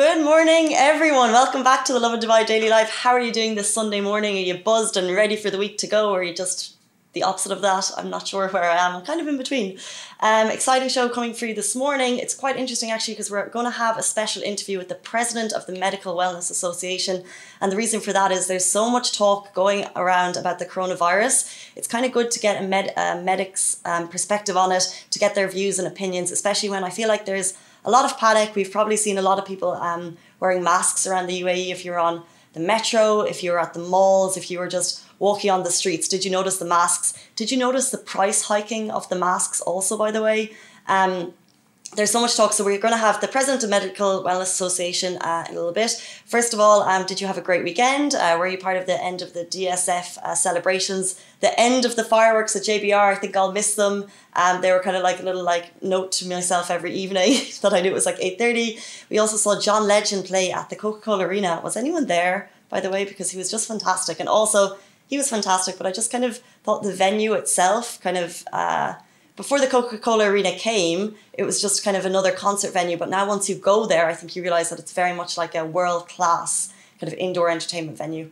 Good morning, everyone. Welcome back to the Lovin Dubai Daily Live. How are you doing this Sunday morning? Are you buzzed and ready for the week to go, or are you just the opposite of that? I'm not sure where I am. I'm kind of in between. Um, exciting show coming for you this morning. It's quite interesting actually because we're going to have a special interview with the president of the Medical Wellness Association. And the reason for that is there's so much talk going around about the coronavirus. It's kind of good to get a, med- a medic's um, perspective on it, to get their views and opinions, especially when I feel like there's a lot of panic. We've probably seen a lot of people um, wearing masks around the UAE if you're on the metro, if you were at the malls, if you were just walking on the streets. Did you notice the masks? Did you notice the price hiking of the masks also, by the way? Um, there's so much talk. So we're going to have the president of Medical Wellness Association uh, in a little bit. First of all, um, did you have a great weekend? Uh, were you part of the end of the DSF uh, celebrations? The end of the fireworks at JBR. I think I'll miss them. Um, they were kind of like a little like note to myself every evening that I knew it was like eight thirty. We also saw John Legend play at the Coca Cola Arena. Was anyone there? By the way, because he was just fantastic, and also he was fantastic. But I just kind of thought the venue itself kind of uh, before the Coca Cola Arena came, it was just kind of another concert venue. But now, once you go there, I think you realize that it's very much like a world class kind of indoor entertainment venue.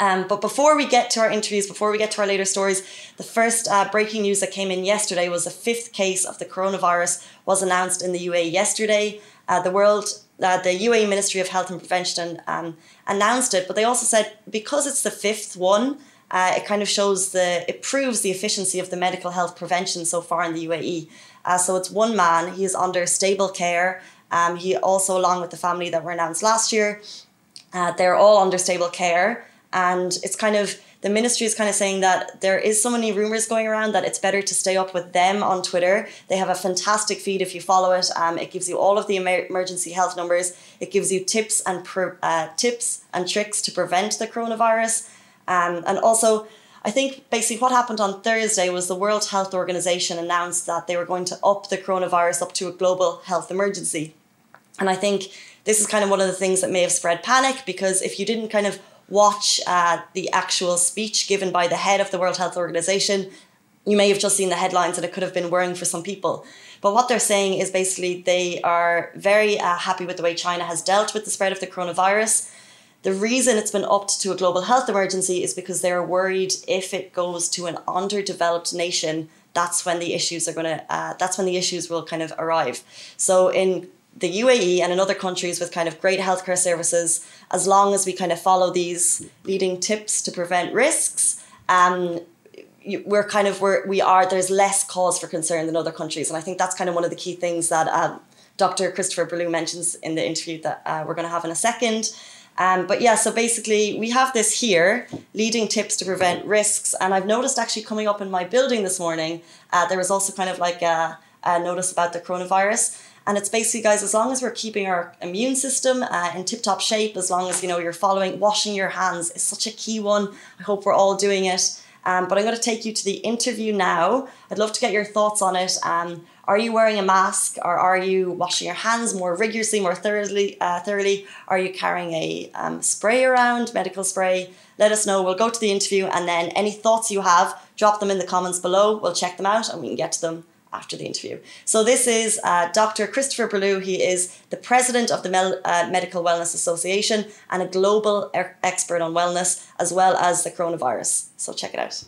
Um, but before we get to our interviews, before we get to our later stories, the first uh, breaking news that came in yesterday was a fifth case of the coronavirus was announced in the UAE yesterday. Uh, the world, uh, the UAE Ministry of Health and Prevention um, announced it, but they also said because it's the fifth one, uh, it kind of shows the, it proves the efficiency of the medical health prevention so far in the UAE. Uh, so it's one man, he is under stable care. Um, he also, along with the family that were announced last year, uh, they're all under stable care. And it's kind of, the ministry is kind of saying that there is so many rumors going around that it's better to stay up with them on Twitter. They have a fantastic feed if you follow it. Um, it gives you all of the emergency health numbers. It gives you tips and uh, tips and tricks to prevent the coronavirus. Um, and also, I think basically what happened on Thursday was the World Health Organization announced that they were going to up the coronavirus up to a global health emergency. And I think this is kind of one of the things that may have spread panic because if you didn't kind of watch uh, the actual speech given by the head of the World Health Organization, you may have just seen the headlines and it could have been worrying for some people. But what they're saying is basically they are very uh, happy with the way China has dealt with the spread of the coronavirus. The reason it's been upped to a global health emergency is because they're worried if it goes to an underdeveloped nation, that's when the issues are going to, uh, that's when the issues will kind of arrive. So in the UAE and in other countries with kind of great healthcare services, as long as we kind of follow these leading tips to prevent risks, um, we're kind of we're, we are there's less cause for concern than other countries, and I think that's kind of one of the key things that um, Dr. Christopher Berlew mentions in the interview that uh, we're going to have in a second. Um, but yeah, so basically, we have this here leading tips to prevent risks. And I've noticed actually coming up in my building this morning, uh, there was also kind of like a, a, notice about the coronavirus. And it's basically, guys, as long as we're keeping our immune system uh, in tip top shape, as long as you know you're following, washing your hands is such a key one. I hope we're all doing it. Um, but I'm going to take you to the interview now. I'd love to get your thoughts on it. Um, are you wearing a mask or are you washing your hands more rigorously, more thoroughly? Uh, thoroughly? Are you carrying a um, spray around, medical spray? Let us know. We'll go to the interview and then any thoughts you have, drop them in the comments below. We'll check them out and we can get to them after the interview. So this is uh, Dr. Christopher Berlew. He is the president of the Mel- uh, Medical Wellness Association and a global er- expert on wellness as well as the coronavirus. So check it out.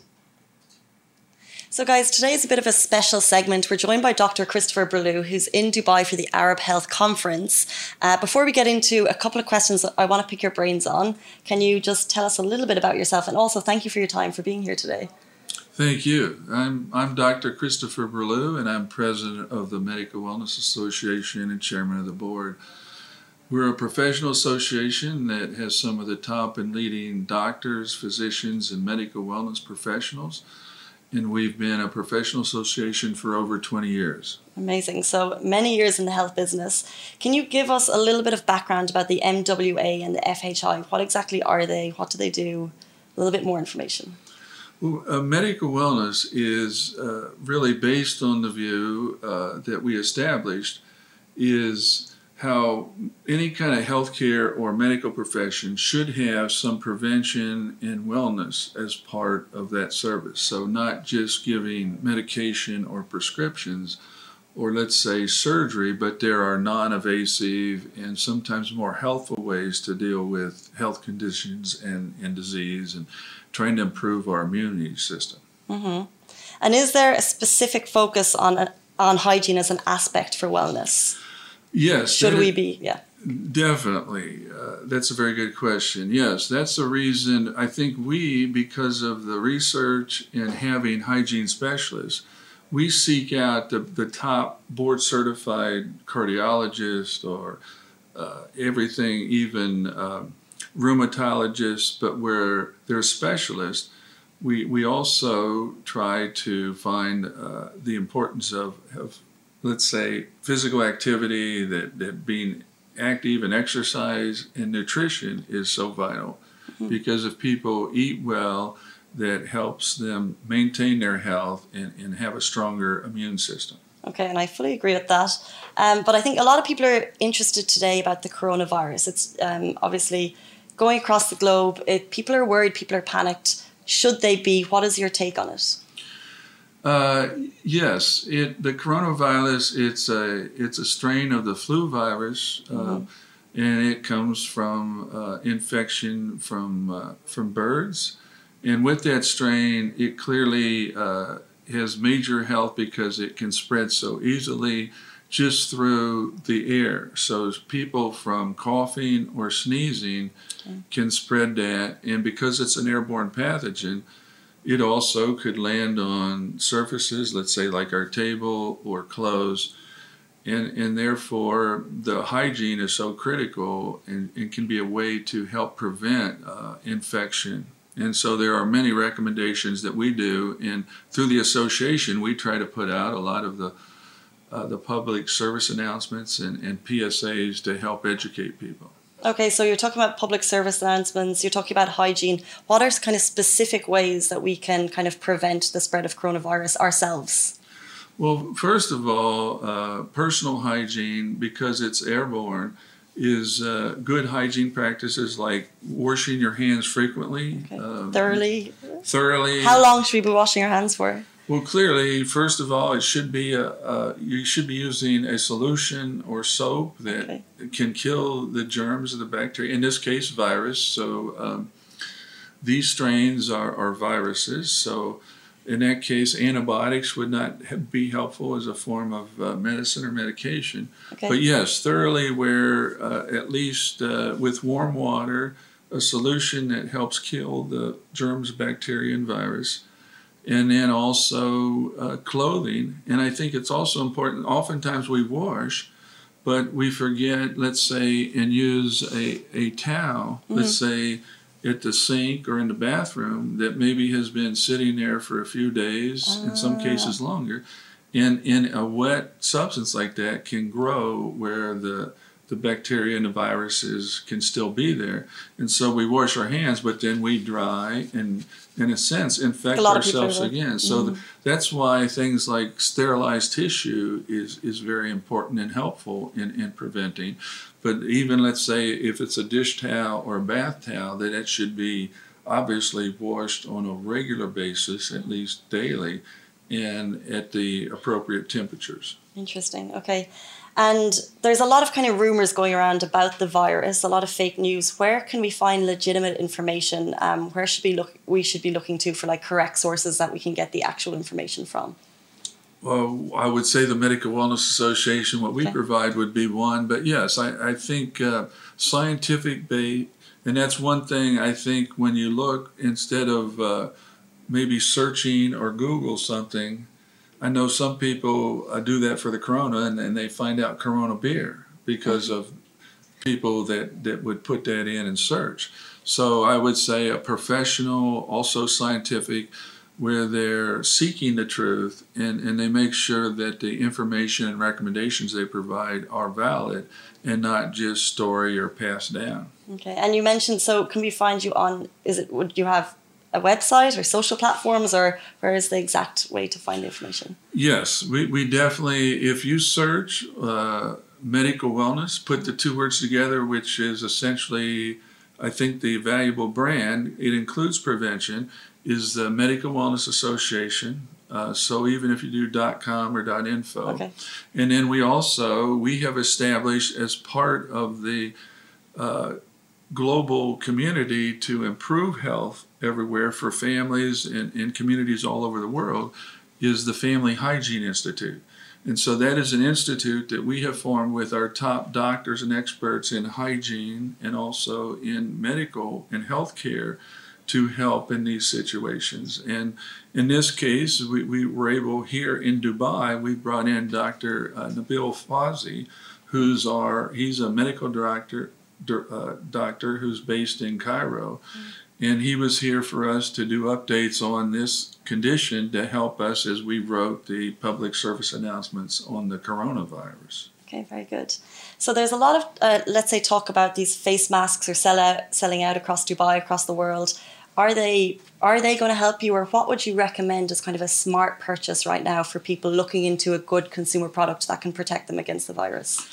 So, guys, today is a bit of a special segment. We're joined by Dr. Christopher Berlew, who's in Dubai for the Arab Health Conference. Uh, before we get into a couple of questions I want to pick your brains on, can you just tell us a little bit about yourself? And also, thank you for your time for being here today. Thank you. I'm, I'm Dr. Christopher Berlew, and I'm president of the Medical Wellness Association and chairman of the board. We're a professional association that has some of the top and leading doctors, physicians, and medical wellness professionals and we've been a professional association for over 20 years. Amazing. So many years in the health business. Can you give us a little bit of background about the MWA and the FHI? What exactly are they? What do they do? A little bit more information. Well, uh, medical wellness is uh, really based on the view uh, that we established is how any kind of healthcare or medical profession should have some prevention and wellness as part of that service. So, not just giving medication or prescriptions, or let's say surgery, but there are non invasive and sometimes more healthful ways to deal with health conditions and, and disease and trying to improve our immunity system. Mm-hmm. And is there a specific focus on, on hygiene as an aspect for wellness? Yes. Should we be? Yeah. Definitely. Uh, that's a very good question. Yes, that's the reason I think we, because of the research and having hygiene specialists, we seek out the, the top board certified cardiologist or uh, everything, even uh, rheumatologists, but where they're specialists, we, we also try to find uh, the importance of, of, let's say, physical activity, that, that being active and exercise and nutrition is so vital. Mm-hmm. Because if people eat well, that helps them maintain their health and, and have a stronger immune system. Okay, and I fully agree with that. Um, but I think a lot of people are interested today about the coronavirus. It's um, obviously going across the globe. It, people are worried, people are panicked. Should they be? What is your take on it? Uh, yes, it the coronavirus. It's a it's a strain of the flu virus, uh, mm-hmm. and it comes from uh, infection from uh, from birds. And with that strain, it clearly uh, has major health because it can spread so easily just through the air. So people from coughing or sneezing okay. can spread that. And because it's an airborne pathogen, it also could land on surfaces, let's say like our table or clothes. And, and therefore, the hygiene is so critical and, and can be a way to help prevent uh, infection and so there are many recommendations that we do, and through the association, we try to put out a lot of the uh, the public service announcements and, and PSAs to help educate people. Okay, so you're talking about public service announcements, you're talking about hygiene. What are kind of specific ways that we can kind of prevent the spread of coronavirus ourselves? Well, first of all, uh, personal hygiene, because it's airborne, is uh, good hygiene practices like washing your hands frequently, okay. uh, thoroughly. Thoroughly. How long should we be washing our hands for? Well, clearly, first of all, it should be a, a you should be using a solution or soap that okay. can kill the germs of the bacteria. In this case, virus. So um, these strains are, are viruses. So in that case, antibiotics would not be helpful as a form of uh, medicine or medication. Okay. But yes, thoroughly where uh, at least uh, with warm water, a solution that helps kill the germs, bacteria, and virus. And then also uh, clothing. And I think it's also important, oftentimes we wash, but we forget, let's say, and use a, a towel, mm-hmm. let's say, at the sink or in the bathroom that maybe has been sitting there for a few days, uh. in some ah. cases longer. And in a wet substance like that can grow where the the bacteria and the viruses can still be there. And so we wash our hands, but then we dry and, in a sense, infect ourselves again. So mm-hmm. the, that's why things like sterilized tissue is, is very important and helpful in, in preventing. But even let's say if it's a dish towel or a bath towel, that it should be obviously washed on a regular basis, at least daily, and at the appropriate temperatures. Interesting. Okay. And there's a lot of kind of rumors going around about the virus, a lot of fake news. Where can we find legitimate information? Um, where should we look? We should be looking to for like correct sources that we can get the actual information from. Well, I would say the Medical Wellness Association, what we okay. provide would be one. But yes, I, I think uh, scientific bait, and that's one thing I think when you look instead of uh, maybe searching or Google something, I know some people uh, do that for the Corona, and, and they find out Corona beer because of people that, that would put that in and search. So I would say a professional, also scientific, where they're seeking the truth and, and they make sure that the information and recommendations they provide are valid and not just story or passed down. Okay, and you mentioned so can we find you on is it would you have a website or social platforms, or where is the exact way to find information? Yes, we, we definitely, if you search uh, medical wellness, put the two words together, which is essentially, I think, the valuable brand, it includes prevention, is the Medical Wellness Association. Uh, so even if you do .com or .info, Okay. and then we also we have established as part of the uh, global community to improve health everywhere for families and, and communities all over the world is the Family Hygiene Institute. And so that is an institute that we have formed with our top doctors and experts in hygiene and also in medical and healthcare to help in these situations. And in this case, we, we were able here in Dubai, we brought in Dr. Uh, Nabil Fazi, who's our, he's a medical director, uh, doctor who's based in Cairo. And he was here for us to do updates on this condition to help us as we wrote the public service announcements on the coronavirus. Okay, very good. So there's a lot of, uh, let's say, talk about these face masks are sell out, selling out across Dubai, across the world. Are they are they going to help you, or what would you recommend as kind of a smart purchase right now for people looking into a good consumer product that can protect them against the virus?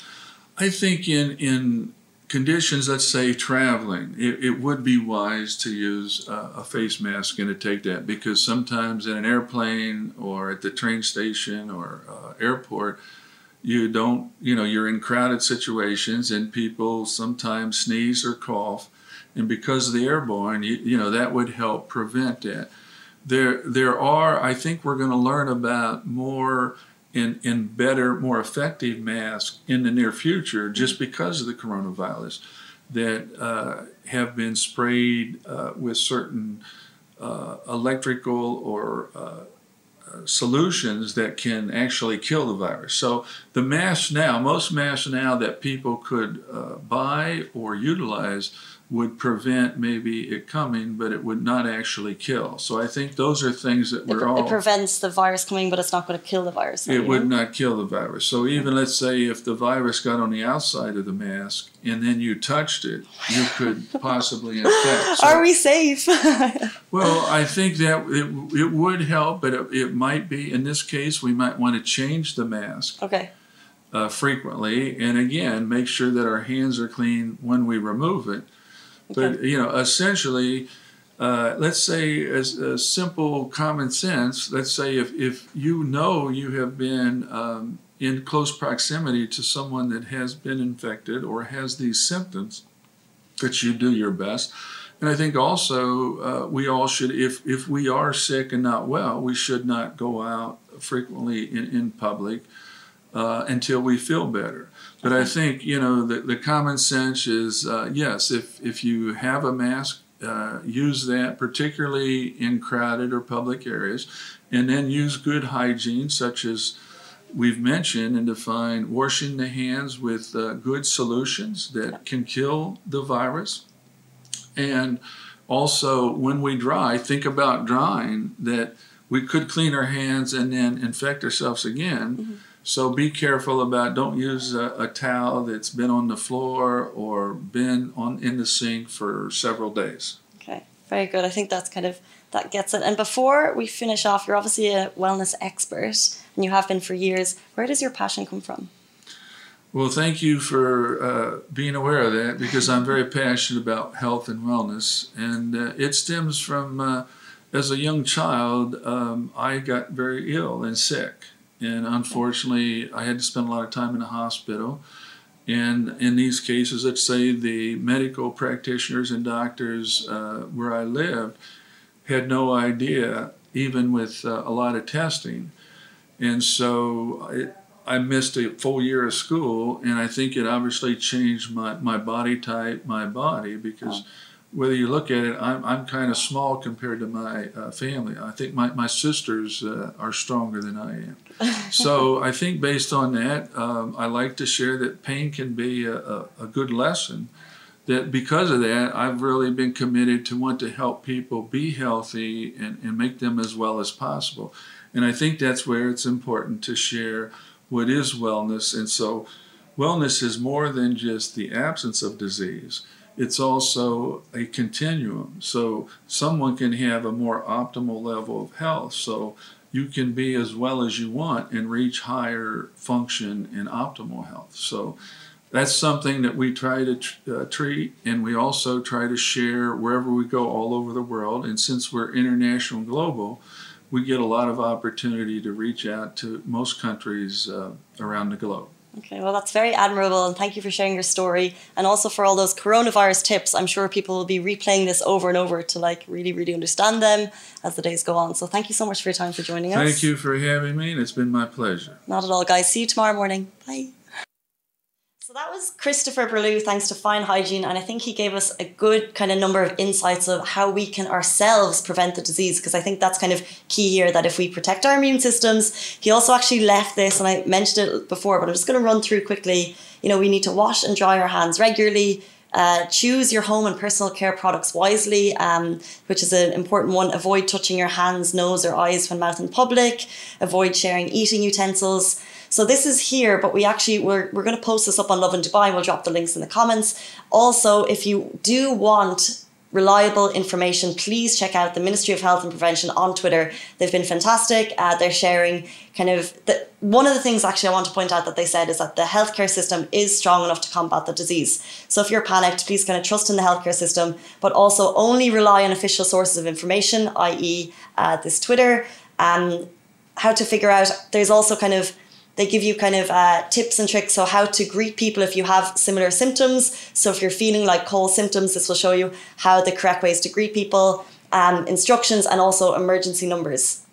I think in in conditions, let's say traveling, it, it would be wise to use uh, a face mask and to take that because sometimes in an airplane or at the train station or uh, airport, you don't, you know, you're in crowded situations and people sometimes sneeze or cough. And because of the airborne, you, you know, that would help prevent that. There, there are, I think we're going to learn about more in, in better, more effective masks in the near future just because of the coronavirus that uh, have been sprayed uh, with certain uh, electrical or uh, uh, solutions that can actually kill the virus. So the masks now, most masks now that people could uh, buy or utilize would prevent maybe it coming, but it would not actually kill. So I think those are things that we're pre- all. it prevents the virus coming, but it's not going to kill the virus. It would know? not kill the virus. So even let's say if the virus got on the outside of the mask and then you touched it, you could possibly infect. So- Are we safe? well, I think that it, it would help, but it, it might be in this case we might want to change the mask okay. Uh, frequently, and again make sure that our hands are clean when we remove it. But you know, essentially, uh, let's say as a simple common sense. Let's say if if you know you have been um, in close proximity to someone that has been infected or has these symptoms, that you do your best. And I think also uh, we all should, if if we are sick and not well, we should not go out frequently in, in public uh, until we feel better. But I think you know the, the common sense is uh, yes, if if you have a mask, uh, use that, particularly in crowded or public areas, and then use good hygiene, such as we've mentioned and defined washing the hands with uh, good solutions that can kill the virus. And also, when we dry, think about drying that we could clean our hands and then infect ourselves again. So be careful about don't use a, a towel that's been on the floor or been on in the sink for several days. Okay. Very good. I think that's kind of that gets it. And before we finish off, you're obviously a wellness expert, and you have been for years. Where does your passion come from? Well, thank you for uh, being aware of that because I'm very passionate about health and wellness, and uh, it stems from uh, as a young child, um, I got very ill and sick, and unfortunately, I had to spend a lot of time in the hospital. And in these cases, let's say the medical practitioners and doctors uh, where I lived had no idea, even with uh, a lot of testing. And so it, I missed a full year of school, and I think it obviously changed my, my body type, my body, because whether you look at it, I'm, I'm kind of small compared to my uh, family. I think my, my sisters uh, are stronger than I am. so I think based on that, um, I like to share that pain can be a, a, a good lesson. That because of that, I've really been committed to want to help people be healthy and, and make them as well as possible. And I think that's where it's important to share what is wellness. And so, wellness is more than just the absence of disease, it's also a continuum. So, someone can have a more optimal level of health. So, you can be as well as you want and reach higher function and optimal health. So, that's something that we try to uh, treat, and we also try to share wherever we go all over the world. And since we're international and global, we get a lot of opportunity to reach out to most countries uh, around the globe. Okay, well, that's very admirable, and thank you for sharing your story, and also for all those coronavirus tips. I'm sure people will be replaying this over and over to like really, really understand them as the days go on. So, thank you so much for your time for joining us. Thank you for having me, and it's been my pleasure. Not at all, guys. See you tomorrow morning. Bye. So that was Christopher Burlew, thanks to Fine Hygiene, and I think he gave us a good kind of number of insights of how we can ourselves prevent the disease, because I think that's kind of key here that if we protect our immune systems, he also actually left this, and I mentioned it before, but I'm just going to run through quickly. You know, we need to wash and dry our hands regularly. Uh, choose your home and personal care products wisely, um, which is an important one. Avoid touching your hands, nose, or eyes when mouth in public. Avoid sharing eating utensils. So this is here, but we actually we're we're going to post this up on Lovin Dubai. And we'll drop the links in the comments. Also, if you do want reliable information, please check out the Ministry of Health and Prevention on Twitter. They've been fantastic. Uh, they're sharing kind of the, one of the things actually I want to point out that they said is that the healthcare system is strong enough to combat the disease. So if you're panicked, please kind of trust in the healthcare system, but also only rely on official sources of information, i.e., uh, this Twitter. Um, how to figure out there's also kind of they give you kind of uh, tips and tricks so how to greet people if you have similar symptoms. So if you're feeling like cold symptoms this will show you how the correct ways to greet people um, instructions and also emergency numbers.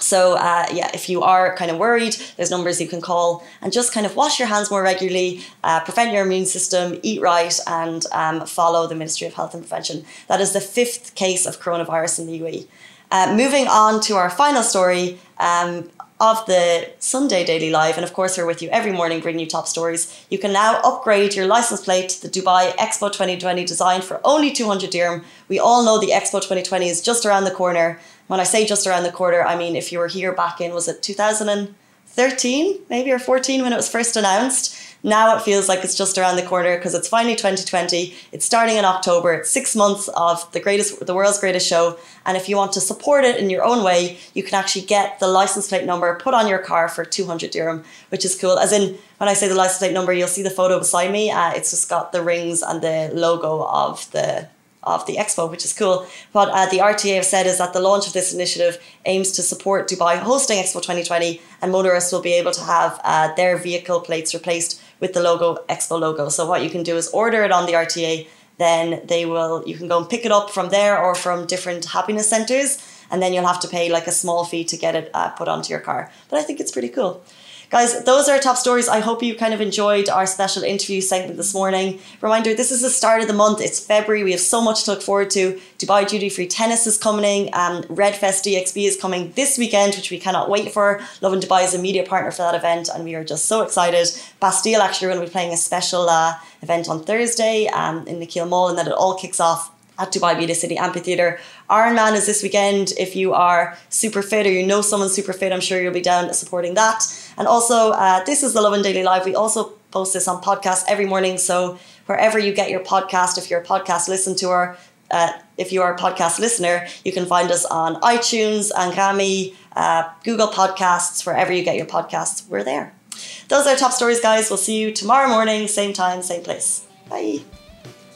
So uh, yeah if you are kind of worried there's numbers you can call and just kind of wash your hands more regularly uh, prevent your immune system eat right and um, follow the ministry of health and prevention. That is the fifth case of coronavirus in the uae uh, moving on to our final story um, of the Sunday Daily Live, and of course, we're with you every morning bringing you top stories. You can now upgrade your license plate to the Dubai Expo 2020 design for only 200 dirham. We all know the Expo 2020 is just around the corner. When I say just around the corner, I mean if you were here back in, was it 2013, maybe, or 14 when it was first announced? Now it feels like it's just around the corner because it's finally 2020. It's starting in October. It's six months of the greatest, the world's greatest show. And if you want to support it in your own way, you can actually get the license plate number put on your car for 200 dirham, which is cool. As in, when I say the license plate number, you'll see the photo beside me. Uh, it's just got the rings and the logo of the of the expo, which is cool. What uh, the RTA have said is that the launch of this initiative aims to support Dubai hosting Expo 2020, and motorists will be able to have uh, their vehicle plates replaced with the logo Expo logo. So what you can do is order it on the RTA, then they will you can go and pick it up from there or from different happiness centers, and then you'll have to pay like a small fee to get it uh, put onto your car. But I think it's pretty cool. Guys, those are our top stories. I hope you kind of enjoyed our special interview segment this morning. Reminder this is the start of the month. It's February. We have so much to look forward to. Dubai Duty Free Tennis is coming. Um, Redfest DXB is coming this weekend, which we cannot wait for. Lovin Dubai is a media partner for that event, and we are just so excited. Bastille actually are going to be playing a special uh, event on Thursday um, in Nakheel Mall, and then it all kicks off at Dubai Media City Amphitheatre. Ironman is this weekend. If you are super fit or you know someone super fit, I'm sure you'll be down supporting that. And also, uh, this is the Lovin Daily Live. We also post this on podcast every morning. So wherever you get your podcast, if you're a podcast listen to uh, if you are a podcast listener, you can find us on iTunes, Anghami, uh, Google Podcasts, wherever you get your podcasts. We're there. Those are top stories, guys. We'll see you tomorrow morning, same time, same place. Bye.